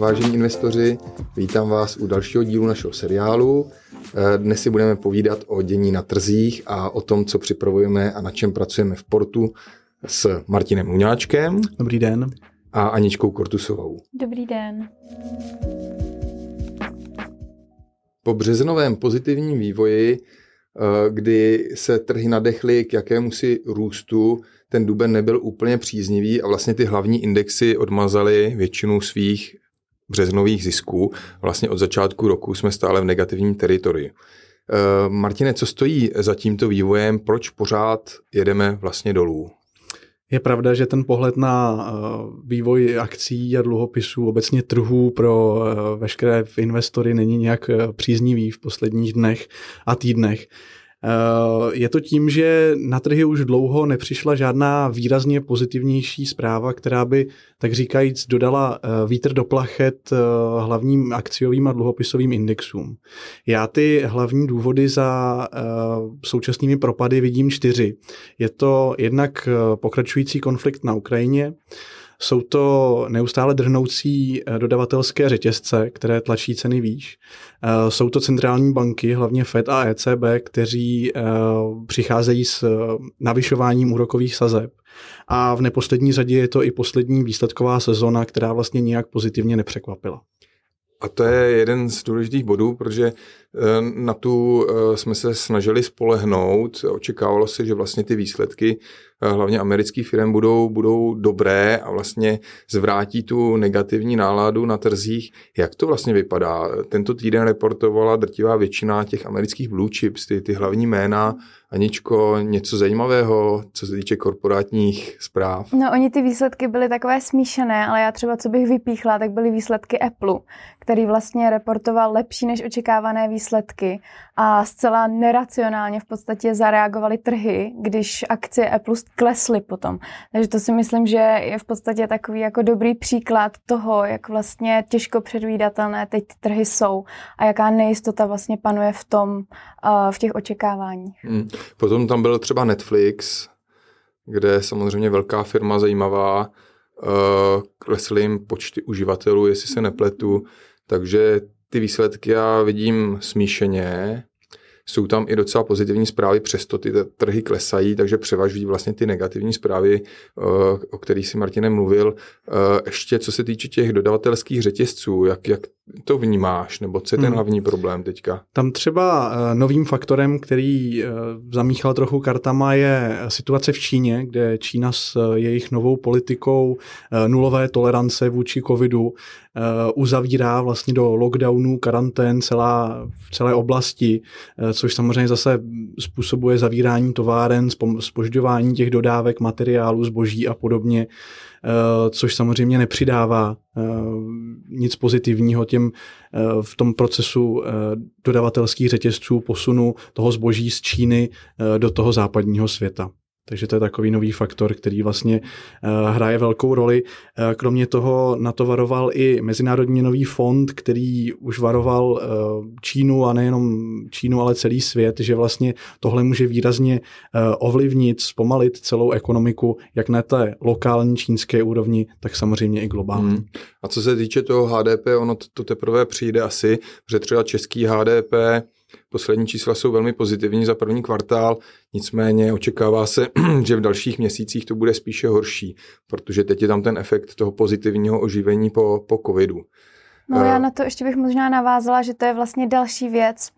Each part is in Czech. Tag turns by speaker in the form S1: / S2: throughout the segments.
S1: vážení investoři. Vítám vás u dalšího dílu našeho seriálu. Eh, dnes si budeme povídat o dění na trzích a o tom, co připravujeme a na čem pracujeme v portu s Martinem Luňáčkem.
S2: Dobrý den.
S1: A Aničkou Kortusovou.
S3: Dobrý den.
S1: Po březnovém pozitivním vývoji, eh, kdy se trhy nadechly k jakému si růstu, ten duben nebyl úplně příznivý a vlastně ty hlavní indexy odmazaly většinu svých březnových zisků. Vlastně od začátku roku jsme stále v negativním teritoriu. Eh, Martine, co stojí za tímto vývojem? Proč pořád jedeme vlastně dolů?
S2: Je pravda, že ten pohled na eh, vývoj akcí a dluhopisů, obecně trhů pro eh, veškeré investory není nějak příznivý v posledních dnech a týdnech. Eh, je to tím, že na trhy už dlouho nepřišla žádná výrazně pozitivnější zpráva, která by, tak říkajíc, dodala eh, vítr do plachet eh, hlavním akciovým a dluhopisovým indexům. Já ty hlavní důvody za současnými propady vidím čtyři. Je to jednak pokračující konflikt na Ukrajině, jsou to neustále drhnoucí eh, dodavatelské řetězce, které tlačí ceny výš. Eh, jsou to centrální banky, hlavně Fed a ECB, kteří eh, přicházejí s navyšováním úrokových sazeb. A v neposlední řadě je to i poslední výsledková sezona, která vlastně nijak pozitivně nepřekvapila.
S1: A to je jeden z důležitých bodů, protože na tu jsme se snažili spolehnout. Očekávalo se, že vlastně ty výsledky hlavně amerických firm budou, budou dobré a vlastně zvrátí tu negativní náladu na trzích. Jak to vlastně vypadá? Tento týden reportovala drtivá většina těch amerických blue chips, ty, ty hlavní jména. Aničko, něco zajímavého, co se týče korporátních zpráv?
S3: No, oni ty výsledky byly takové smíšené, ale já třeba, co bych vypíchla, tak byly výsledky Apple, který vlastně reportoval lepší než očekávané výsledky a zcela neracionálně v podstatě zareagovaly trhy, když akcie Apple klesly potom. Takže to si myslím, že je v podstatě takový jako dobrý příklad toho, jak vlastně těžko předvídatelné teď ty trhy jsou a jaká nejistota vlastně panuje v tom, uh, v těch očekáváních. Hmm.
S1: Potom tam byl třeba Netflix, kde samozřejmě velká firma zajímavá, uh, klesly jim počty uživatelů, jestli se nepletu, takže ty výsledky já vidím smíšeně. Jsou tam i docela pozitivní zprávy, přesto ty trhy klesají, takže převažují vlastně ty negativní zprávy, eh, o kterých si Martine mluvil. Eh, ještě co se týče těch dodavatelských řetězců, jak, jak to vnímáš, nebo co je ten hmm. hlavní problém teďka?
S2: Tam třeba eh, novým faktorem, který zamíchal trochu kartama, je situace v Číně, kde Čína s jejich novou politikou nulové tolerance vůči covidu uzavírá vlastně do lockdownu, karantén celá, v celé oblasti, což samozřejmě zase způsobuje zavírání továren, spožďování těch dodávek materiálu, zboží a podobně, eh, což samozřejmě nepřidává eh, nic pozitivního těm eh, v tom procesu dodavatelských řetězců posunu toho zboží z Číny do toho západního světa. Takže to je takový nový faktor, který vlastně uh, hraje velkou roli. Uh, kromě toho na to varoval i Mezinárodní měnový fond, který už varoval uh, Čínu a nejenom Čínu, ale celý svět, že vlastně tohle může výrazně ovlivnit, zpomalit celou ekonomiku, jak na té lokální čínské úrovni, tak samozřejmě i globální. Hmm.
S1: A co se týče toho HDP, ono to teprve přijde asi, že třeba český HDP Poslední čísla jsou velmi pozitivní za první kvartál, nicméně očekává se, že v dalších měsících to bude spíše horší, protože teď je tam ten efekt toho pozitivního oživení po, po covidu.
S3: No já na to ještě bych možná navázala, že to je vlastně další věc,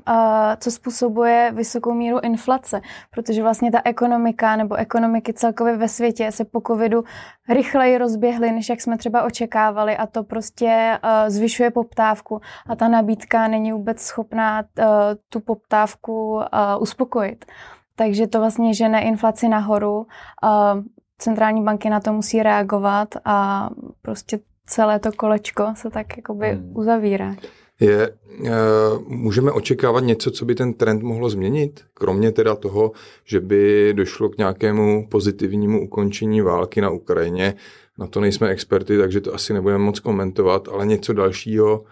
S3: co způsobuje vysokou míru inflace, protože vlastně ta ekonomika nebo ekonomiky celkově ve světě se po covidu rychleji rozběhly, než jak jsme třeba očekávali a to prostě zvyšuje poptávku a ta nabídka není vůbec schopná tu poptávku uspokojit. Takže to vlastně žene inflaci nahoru, centrální banky na to musí reagovat a prostě celé to kolečko se tak jakoby hmm. uzavírá.
S1: Je, uh, můžeme očekávat něco, co by ten trend mohlo změnit? Kromě teda toho, že by došlo k nějakému pozitivnímu ukončení války na Ukrajině. Na to nejsme experty, takže to asi nebudeme moc komentovat, ale něco dalšího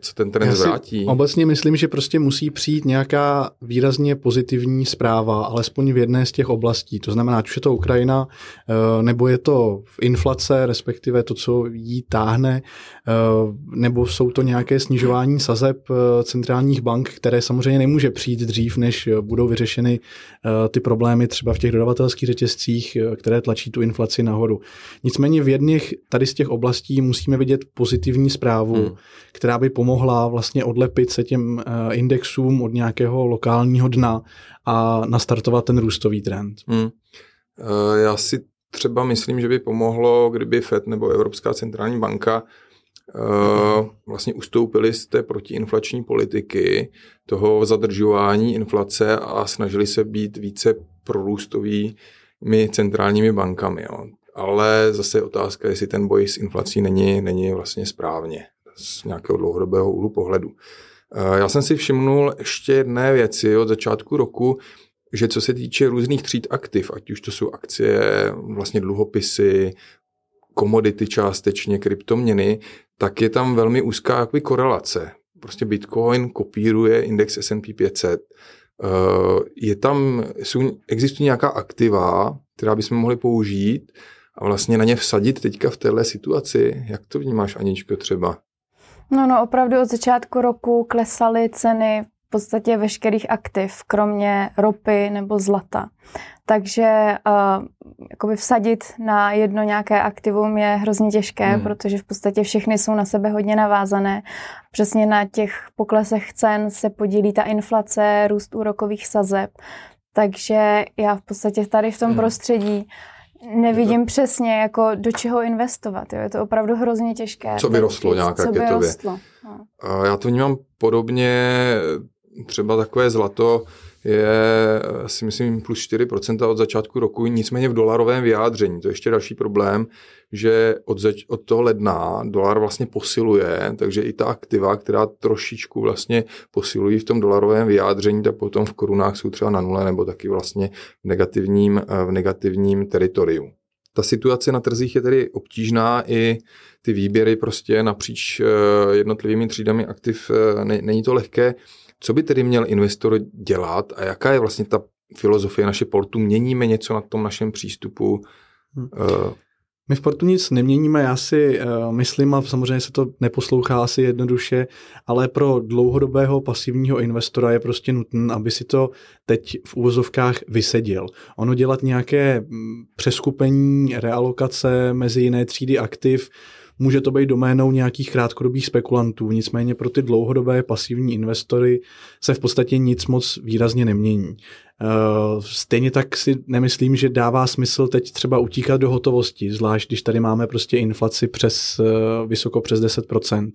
S1: co ten trend zvrátí.
S2: Obecně myslím, že prostě musí přijít nějaká výrazně pozitivní zpráva, alespoň v jedné z těch oblastí. To znamená, ať už je to Ukrajina, eh, nebo je to inflace, respektive to, co jí táhne, eh, nebo jsou to nějaké snižování sazeb centrálních bank, které samozřejmě nemůže přijít dřív, než budou vyřešeny ty problémy třeba v těch dodavatelských řetězcích, které tlačí tu inflaci nahoru. Nicméně v jedných tady z těch oblastí musíme vidět pozitivní zprávu, hmm která by pomohla vlastně odlepit se těm eh, indexům od nějakého lokálního dna a nastartovat ten růstový trend. Hmm.
S1: Já si třeba myslím, že by pomohlo, kdyby FED nebo Evropská centrální banka uh, vlastně ustoupili z té protiinflační politiky, toho zadržování inflace a snažili se být více prorůstovými centrálními bankami. Jo. Ale zase je otázka, jestli ten boj s inflací není, není vlastně správně z nějakého dlouhodobého úhlu pohledu. Eh, já jsem si všimnul ještě jedné věci od začátku roku, že co se týče různých tříd aktiv, ať už to jsou akcie, vlastně dluhopisy, komodity částečně, kryptoměny, tak je tam velmi úzká jakoby korelace. Prostě Bitcoin kopíruje index S&P 500. Eh, je tam, jsou, existují nějaká aktiva, která bychom mohli použít a vlastně na ně vsadit teďka v téhle situaci. Jak to vnímáš, Aničko, třeba?
S3: No, no, opravdu od začátku roku klesaly ceny v podstatě veškerých aktiv, kromě ropy nebo zlata. Takže uh, jakoby vsadit na jedno nějaké aktivum je hrozně těžké, hmm. protože v podstatě všechny jsou na sebe hodně navázané. Přesně na těch poklesech cen se podílí ta inflace, růst úrokových sazeb. Takže já v podstatě tady v tom hmm. prostředí nevidím to... přesně, jako do čeho investovat. Jo. Je to opravdu hrozně těžké.
S1: Co vyrostlo nějak
S3: co
S1: rostlo. No. Já to vnímám podobně, třeba takové zlato je si myslím plus 4% od začátku roku, nicméně v dolarovém vyjádření. To je ještě další problém, že od, zač- od toho ledna dolar vlastně posiluje, takže i ta aktiva, která trošičku vlastně posilují v tom dolarovém vyjádření, tak potom v korunách jsou třeba na nule nebo taky vlastně v negativním, v negativním teritoriu. Ta situace na trzích je tedy obtížná, i ty výběry prostě napříč eh, jednotlivými třídami aktiv eh, není to lehké. Co by tedy měl investor dělat a jaká je vlastně ta filozofie naše portu? Měníme něco na tom našem přístupu? Hmm.
S2: My v portu nic neměníme, já si uh, myslím, a samozřejmě se to neposlouchá asi jednoduše, ale pro dlouhodobého pasivního investora je prostě nutné, aby si to teď v úvozovkách vyseděl. Ono dělat nějaké mm, přeskupení, realokace mezi jiné třídy aktiv, Může to být doménou nějakých krátkodobých spekulantů, nicméně pro ty dlouhodobé pasivní investory se v podstatě nic moc výrazně nemění. Eh, stejně tak si nemyslím, že dává smysl teď třeba utíkat do hotovosti, zvlášť když tady máme prostě inflaci přes eh, vysoko přes 10%,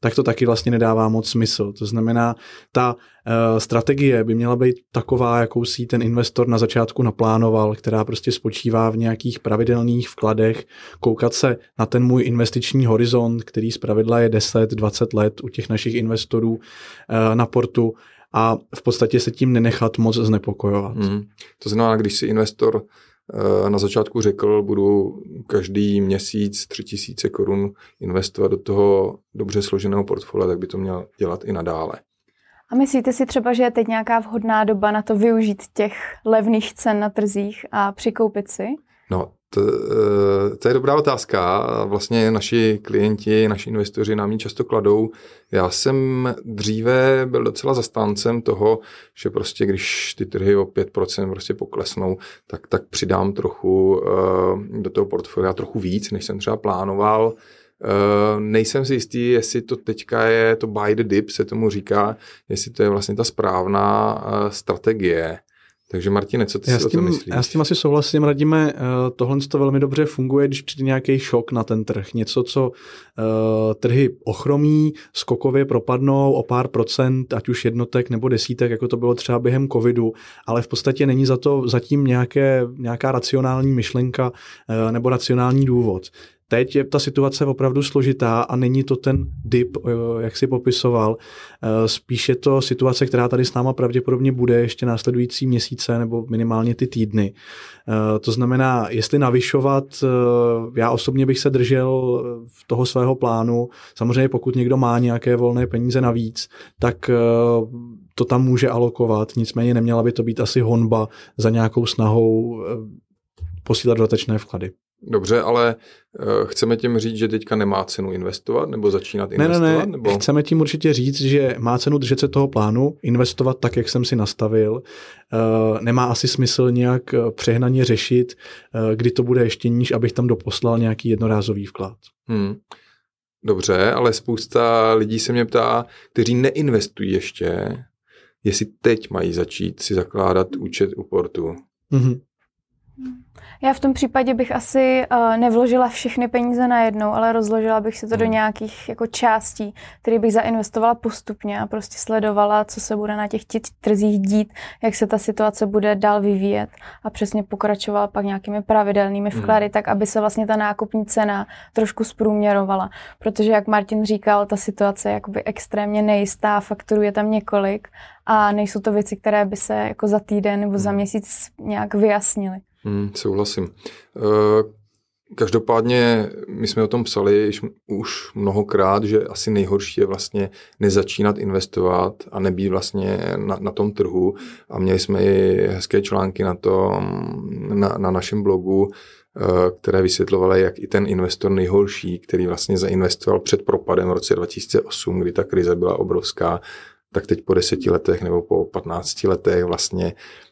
S2: tak to taky vlastně nedává moc smysl. To znamená, ta strategie by měla být taková, jakou si ten investor na začátku naplánoval, která prostě spočívá v nějakých pravidelných vkladech, koukat se na ten můj investiční horizont, který zpravidla je 10-20 let u těch našich investorů na portu a v podstatě se tím nenechat moc znepokojovat. Hmm.
S1: To znamená, když si investor eh, na začátku řekl, budu každý měsíc 3000 korun investovat do toho dobře složeného portfolia, tak by to měl dělat i nadále.
S3: A myslíte si třeba, že je teď nějaká vhodná doba na to využít těch levných cen na trzích a přikoupit si?
S1: No, to, eh, to je dobrá otázka. Vlastně naši klienti, naši investoři nám ji často kladou. Já jsem dříve byl docela zastáncem toho, že prostě když ty trhy o 5% prostě poklesnou, tak, tak přidám trochu eh, do toho portfolia trochu víc, než jsem třeba plánoval. Uh, nejsem si jistý, jestli to teďka je to buy the dip, se tomu říká, jestli to je vlastně ta správná uh, strategie. Takže Martine, co ty
S2: já
S1: si
S2: tím,
S1: o tom myslíš?
S2: Já s tím asi souhlasím, radíme, uh, tohle to velmi dobře funguje, když přijde nějaký šok na ten trh. Něco, co uh, trhy ochromí, skokově propadnou o pár procent, ať už jednotek nebo desítek, jako to bylo třeba během covidu, ale v podstatě není za to zatím nějaké, nějaká racionální myšlenka uh, nebo racionální důvod teď je ta situace opravdu složitá a není to ten dip, jak si popisoval. Spíš je to situace, která tady s náma pravděpodobně bude ještě následující měsíce nebo minimálně ty týdny. To znamená, jestli navyšovat, já osobně bych se držel v toho svého plánu. Samozřejmě pokud někdo má nějaké volné peníze navíc, tak to tam může alokovat, nicméně neměla by to být asi honba za nějakou snahou eh, posílat dodatečné vklady.
S1: Dobře, ale uh, chceme tím říct, že teďka nemá cenu investovat nebo začínat investovat?
S2: Ne, ne, ne.
S1: Nebo...
S2: Chceme tím určitě říct, že má cenu držet se toho plánu, investovat tak, jak jsem si nastavil. Uh, nemá asi smysl nějak přehnaně řešit, uh, kdy to bude ještě níž, abych tam doposlal nějaký jednorázový vklad. Hmm.
S1: Dobře, ale spousta lidí se mě ptá, kteří neinvestují ještě, jestli teď mají začít si zakládat účet u portu. Mm-hmm.
S3: Já v tom případě bych asi uh, nevložila všechny peníze najednou, ale rozložila bych si to hmm. do nějakých jako částí, které bych zainvestovala postupně a prostě sledovala, co se bude na těch trzích dít, jak se ta situace bude dál vyvíjet a přesně pokračovala pak nějakými pravidelnými hmm. vklady, hmm. tak aby se vlastně ta nákupní cena trošku zprůměrovala. Protože, jak Martin říkal, ta situace je jakoby extrémně nejistá, fakturů je tam několik a nejsou to věci, které by se jako za týden nebo za hmm. měsíc nějak vyjasnily.
S1: Hmm, souhlasím. Uh, Každopádně my jsme o tom psali už mnohokrát, že asi nejhorší je vlastně nezačínat investovat a nebýt vlastně na, na tom trhu. A měli jsme i hezké články na tom, na, na našem blogu, eh, které vysvětlovaly, jak i ten investor nejhorší, který vlastně zainvestoval před propadem v roce 2008, kdy ta krize byla obrovská, tak teď po deseti letech nebo po 15 letech vlastně Eh,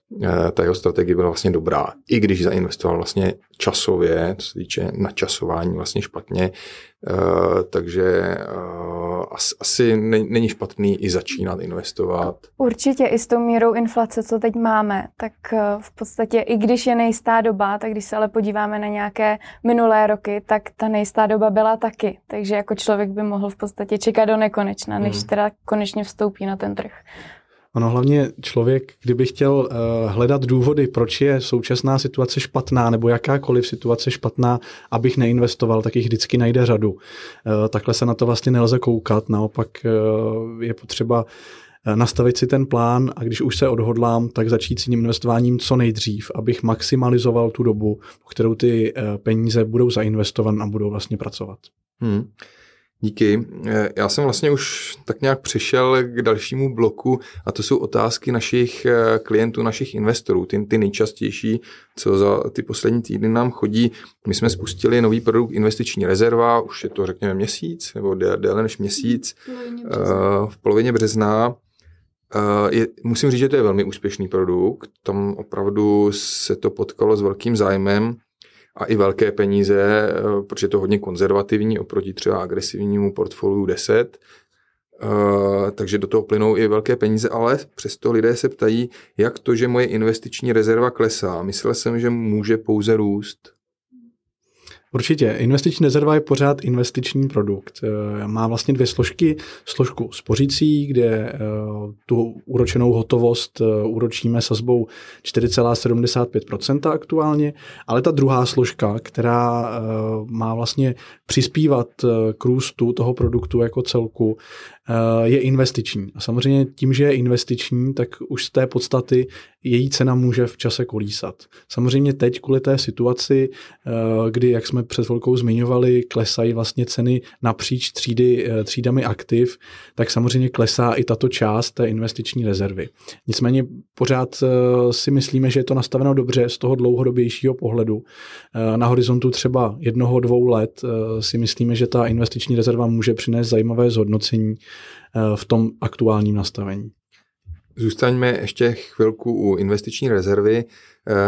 S1: ta jeho strategie byla vlastně dobrá. I když zainvestoval vlastně časově, co se týče načasování vlastně špatně, eh, takže eh, asi není špatný i začínat investovat.
S3: Určitě i s tou mírou inflace, co teď máme, tak v podstatě i když je nejistá doba, tak když se ale podíváme na nějaké minulé roky, tak ta nejistá doba byla taky. Takže jako člověk by mohl v podstatě čekat do nekonečna, než hmm. teda konečně vstoupí na ten trh.
S2: Ono hlavně člověk, kdyby chtěl uh, hledat důvody, proč je současná situace špatná nebo jakákoliv situace špatná, abych neinvestoval, tak jich vždycky najde řadu. Uh, takhle se na to vlastně nelze koukat, naopak uh, je potřeba nastavit si ten plán a když už se odhodlám, tak začít s tím investováním co nejdřív, abych maximalizoval tu dobu, po kterou ty peníze budou zainvestovat a budou vlastně pracovat. Hmm.
S1: Díky. Eh, já jsem vlastně už tak nějak přešel k dalšímu bloku a to jsou otázky našich eh, klientů, našich investorů, ty, ty nejčastější, co za ty poslední týdny nám chodí. My jsme spustili nový produkt investiční rezerva, už je to řekněme měsíc nebo déle než měsíc, v polovině března. Uh, je, musím říct, že to je velmi úspěšný produkt. Tam opravdu se to potkalo s velkým zájmem a i velké peníze, eh, protože je to hodně konzervativní oproti třeba agresivnímu portfoliu 10, Uh, takže do toho plynou i velké peníze, ale přesto lidé se ptají, jak to, že moje investiční rezerva klesá. Myslel jsem, že může pouze růst.
S2: Určitě. Investiční rezerva je pořád investiční produkt. Eh, má vlastně dvě složky. Složku spořící, kde eh, tu úročenou hotovost eh, úročíme sazbou 4,75% aktuálně, ale ta druhá složka, která má vlastně přispívat k růstu toho produktu jako celku, je investiční. A samozřejmě tím, že je investiční, tak už z té podstaty její cena může v čase kolísat. Samozřejmě teď kvůli té situaci, kdy, jak jsme před chvilkou zmiňovali, klesají vlastně ceny napříč třídy, eh, třídami aktiv, tak samozřejmě klesá i tato část té investiční rezervy. Nicméně pořád eh, si myslíme, že je to nastaveno dobře z toho dlouhodobějšího pohledu. Eh, na horizontu třeba jednoho, dvou let si myslíme, že ta investiční rezerva může přinést zajímavé zhodnocení v tom aktuálním nastavení.
S1: Zůstaňme ještě chvilku u investiční rezervy.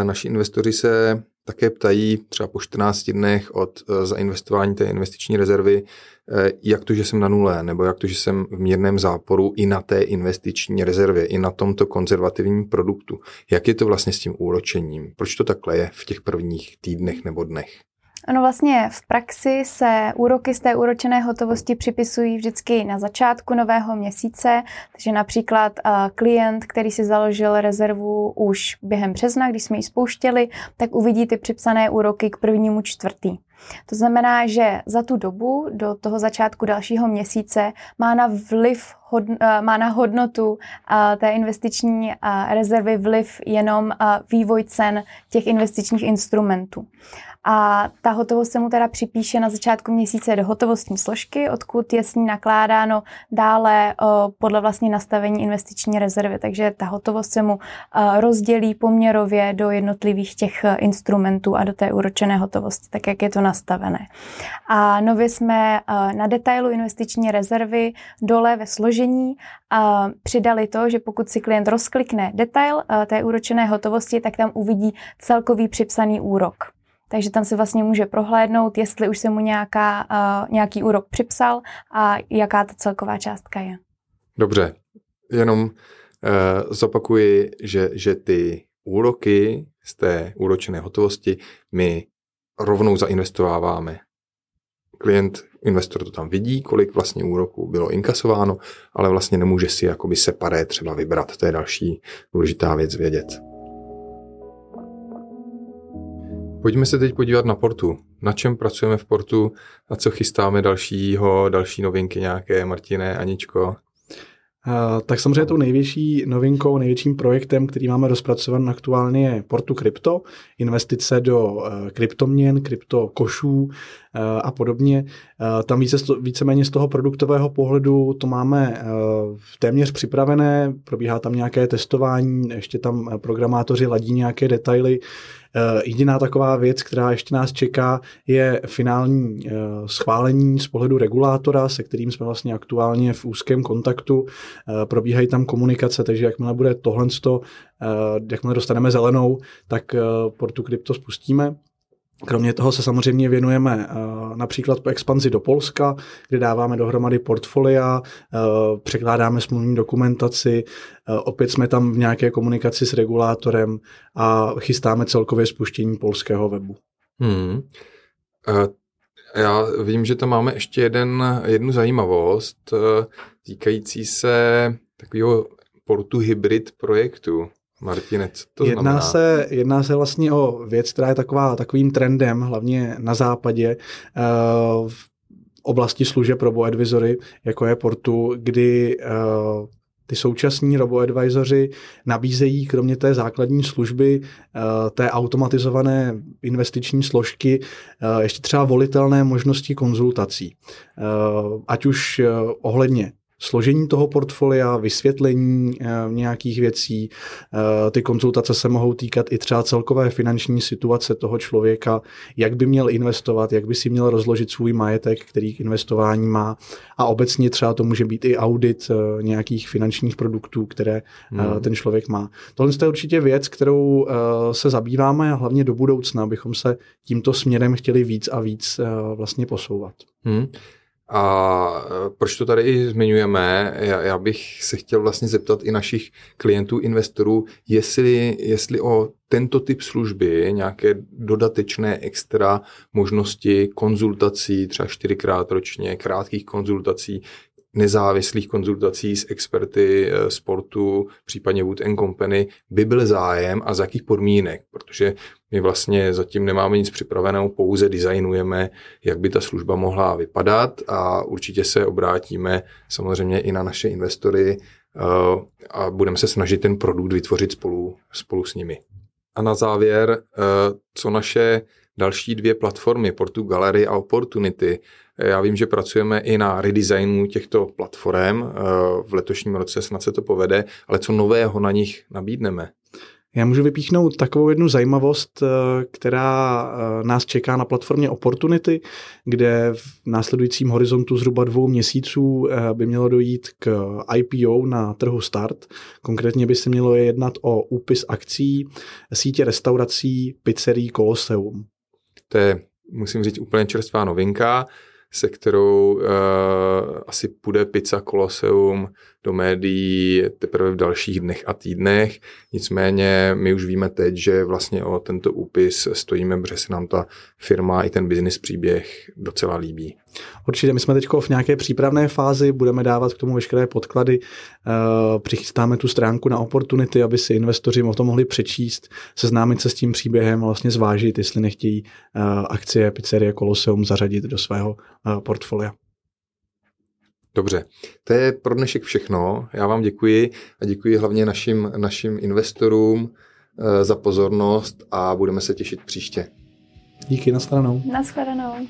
S1: Naši investoři se také ptají třeba po 14 dnech od eh, zainvestování té investiční rezervy, eh, jak to, že jsem na nule, nebo jak to, že jsem v mírném záporu i na té investiční rezervě, i na tomto konzervativním produktu. Jak je to vlastně s tím úročením? Proč to takhle je v těch prvních týdnech nebo dnech?
S3: Ano, vlastně v praxi se úroky z té úročené hotovosti připisují vždycky na začátku nového měsíce, takže například uh, klient, který si založil rezervu už během března, když jsme ji spouštěli, tak uvidí ty připsané úroky k prvnímu čtvrtý. To znamená, že za tu dobu do toho začátku dalšího měsíce má na vliv eh, má na hodnotu eh, té investiční eh, rezervy vliv jenom vývoj cen těch investičních instrumentů a ta hotovost se mu teda připíše na začátku měsíce do hotovostní složky, odkud je s ní nakládáno dále podle vlastně nastavení investiční rezervy. Takže ta hotovost se mu rozdělí poměrově do jednotlivých těch instrumentů a do té úročené hotovosti, tak jak je to nastavené. A nově jsme e, na detailu investiční rezervy dole ve složení přidali to, že pokud si klient rozklikne detail e, té úročené hotovosti, tak tam uvidí celkový připsaný úrok. Takže tam si vlastně může prohlédnout, jestli už se mu nějaká, nějaký úrok připsal a jaká ta celková částka je.
S1: Dobře, jenom uh, zopakuji, že, že ty úroky z té úročené hotovosti my rovnou zainvestováváme. Klient, investor to tam vidí, kolik vlastně úroků bylo inkasováno, ale vlastně nemůže si jakoby separé třeba vybrat. To je další důležitá věc vědět. Pojďme se teď podívat na portu. Na čem pracujeme v portu a co chystáme dalšího, další novinky nějaké, Martine, Aničko?
S2: Tak samozřejmě tou největší novinkou, největším projektem, který máme rozpracovaný aktuálně je Portu Krypto, investice do uh, kryptoměn, kryptokošů uh, a podobně. Uh, tam více, víceméně z toho produktového pohledu to máme uh, téměř připravené, probíhá tam nějaké testování, ještě tam programátoři ladí nějaké detaily, Eh, jediná taková věc, která ještě nás čeká, je finální eh, schválení z pohledu regulátora, se kterým jsme vlastně aktuálně v úzkém kontaktu. Eh, probíhají tam komunikace, takže jakmile bude tohle, jakmile dostaneme zelenou, tak Portu Crypto spustíme. Kromě toho se samozřejmě věnujeme například po expanzi do Polska, kde dáváme dohromady portfolia, překládáme smluvní dokumentaci, opět jsme tam v nějaké komunikaci s regulátorem a chystáme celkově spuštění polského webu. Hmm.
S1: Já vím, že tam máme ještě jeden, jednu zajímavost týkající se takového portu hybrid projektu. Martine, co to
S2: jedná
S1: znamená?
S2: Se, jedná se vlastně o věc, která je taková, takovým trendem, hlavně na západě, uh, v oblasti služeb robo-advisory, jako je Portu, kdy uh, ty současní robo-advisory nabízejí kromě té základní služby, uh, té automatizované investiční složky, ještě třeba volitelné možnosti konzultací. Ať už ohledně složení toho portfolia, vysvětlení eh, nějakých věcí. Eh, ty konzultace se mohou týkat i třeba celkové finanční situace toho člověka, jak by měl investovat, jak by si měl rozložit svůj majetek, který k investování má. A obecně třeba to může být i audit eh, nějakých finančních produktů, které hmm. ten člověk má. Tohle je určitě věc, kterou se zabýváme a hlavně do budoucna, abychom se tímto směrem chtěli víc a víc vlastně posouvat. Hmm.
S1: A e, proč to tady i zmiňujeme? Já, já bych se chtěl vlastně zeptat i našich klientů, investorů, jestli, jestli o tento typ služby, nějaké dodatečné extra možnosti konzultací, třeba čtyřikrát ročně, krátkých konzultací, nezávislých konzultací s experty e, sportu, případně Wood Company, by byl zájem a z jakých podmínek, protože my vlastně zatím nemáme nic připraveného, pouze designujeme, jak by ta služba mohla vypadat a určitě se obrátíme samozřejmě i na naše investory uh, a budeme se snažit ten produkt vytvořit spolu, spolu s nimi. A na závěr, uh, co naše další dvě platformy, Portu Gallery a Opportunity. Já vím, že pracujeme i na redesignu těchto platform. Uh, v letošním roce snad se to povede, ale co nového na nich nabídneme?
S2: Já můžu vypíchnout takovou jednu zajímavost, eh, která eh, nás čeká na platformě Opportunity, kde v následujícím horizontu zhruba dvou měsíců eh, by mělo dojít k IPO na trhu Start. Konkrétně by se mělo jednat o úpis akcí sítě restaurací pizzerí Colosseum.
S1: To je, musím říct, úplně čerstvá novinka se kterou uh, asi půjde pizza Colosseum do médií teprve v dalších dnech a týdnech. Nicméně my už víme teď, že vlastně o tento úpis stojíme, protože se nám ta firma i ten business příběh docela líbí.
S2: Určitě, my jsme teď v nějaké přípravné fázi, budeme dávat k tomu veškeré podklady, uh, přichystáme tu stránku na Opportunity, aby si investoři o tom mohli přečíst, seznámit se s tím příběhem a vlastně zvážit, jestli nechtějí uh, akcie Pizzeria Colosseum zařadit do svého uh, portfolia.
S1: Dobře, to je pro dnešek všechno. Já vám děkuji a děkuji hlavně našim, našim investorům za pozornost a budeme se těšit příště.
S2: Díky, nashledanou.
S3: Nashledanou.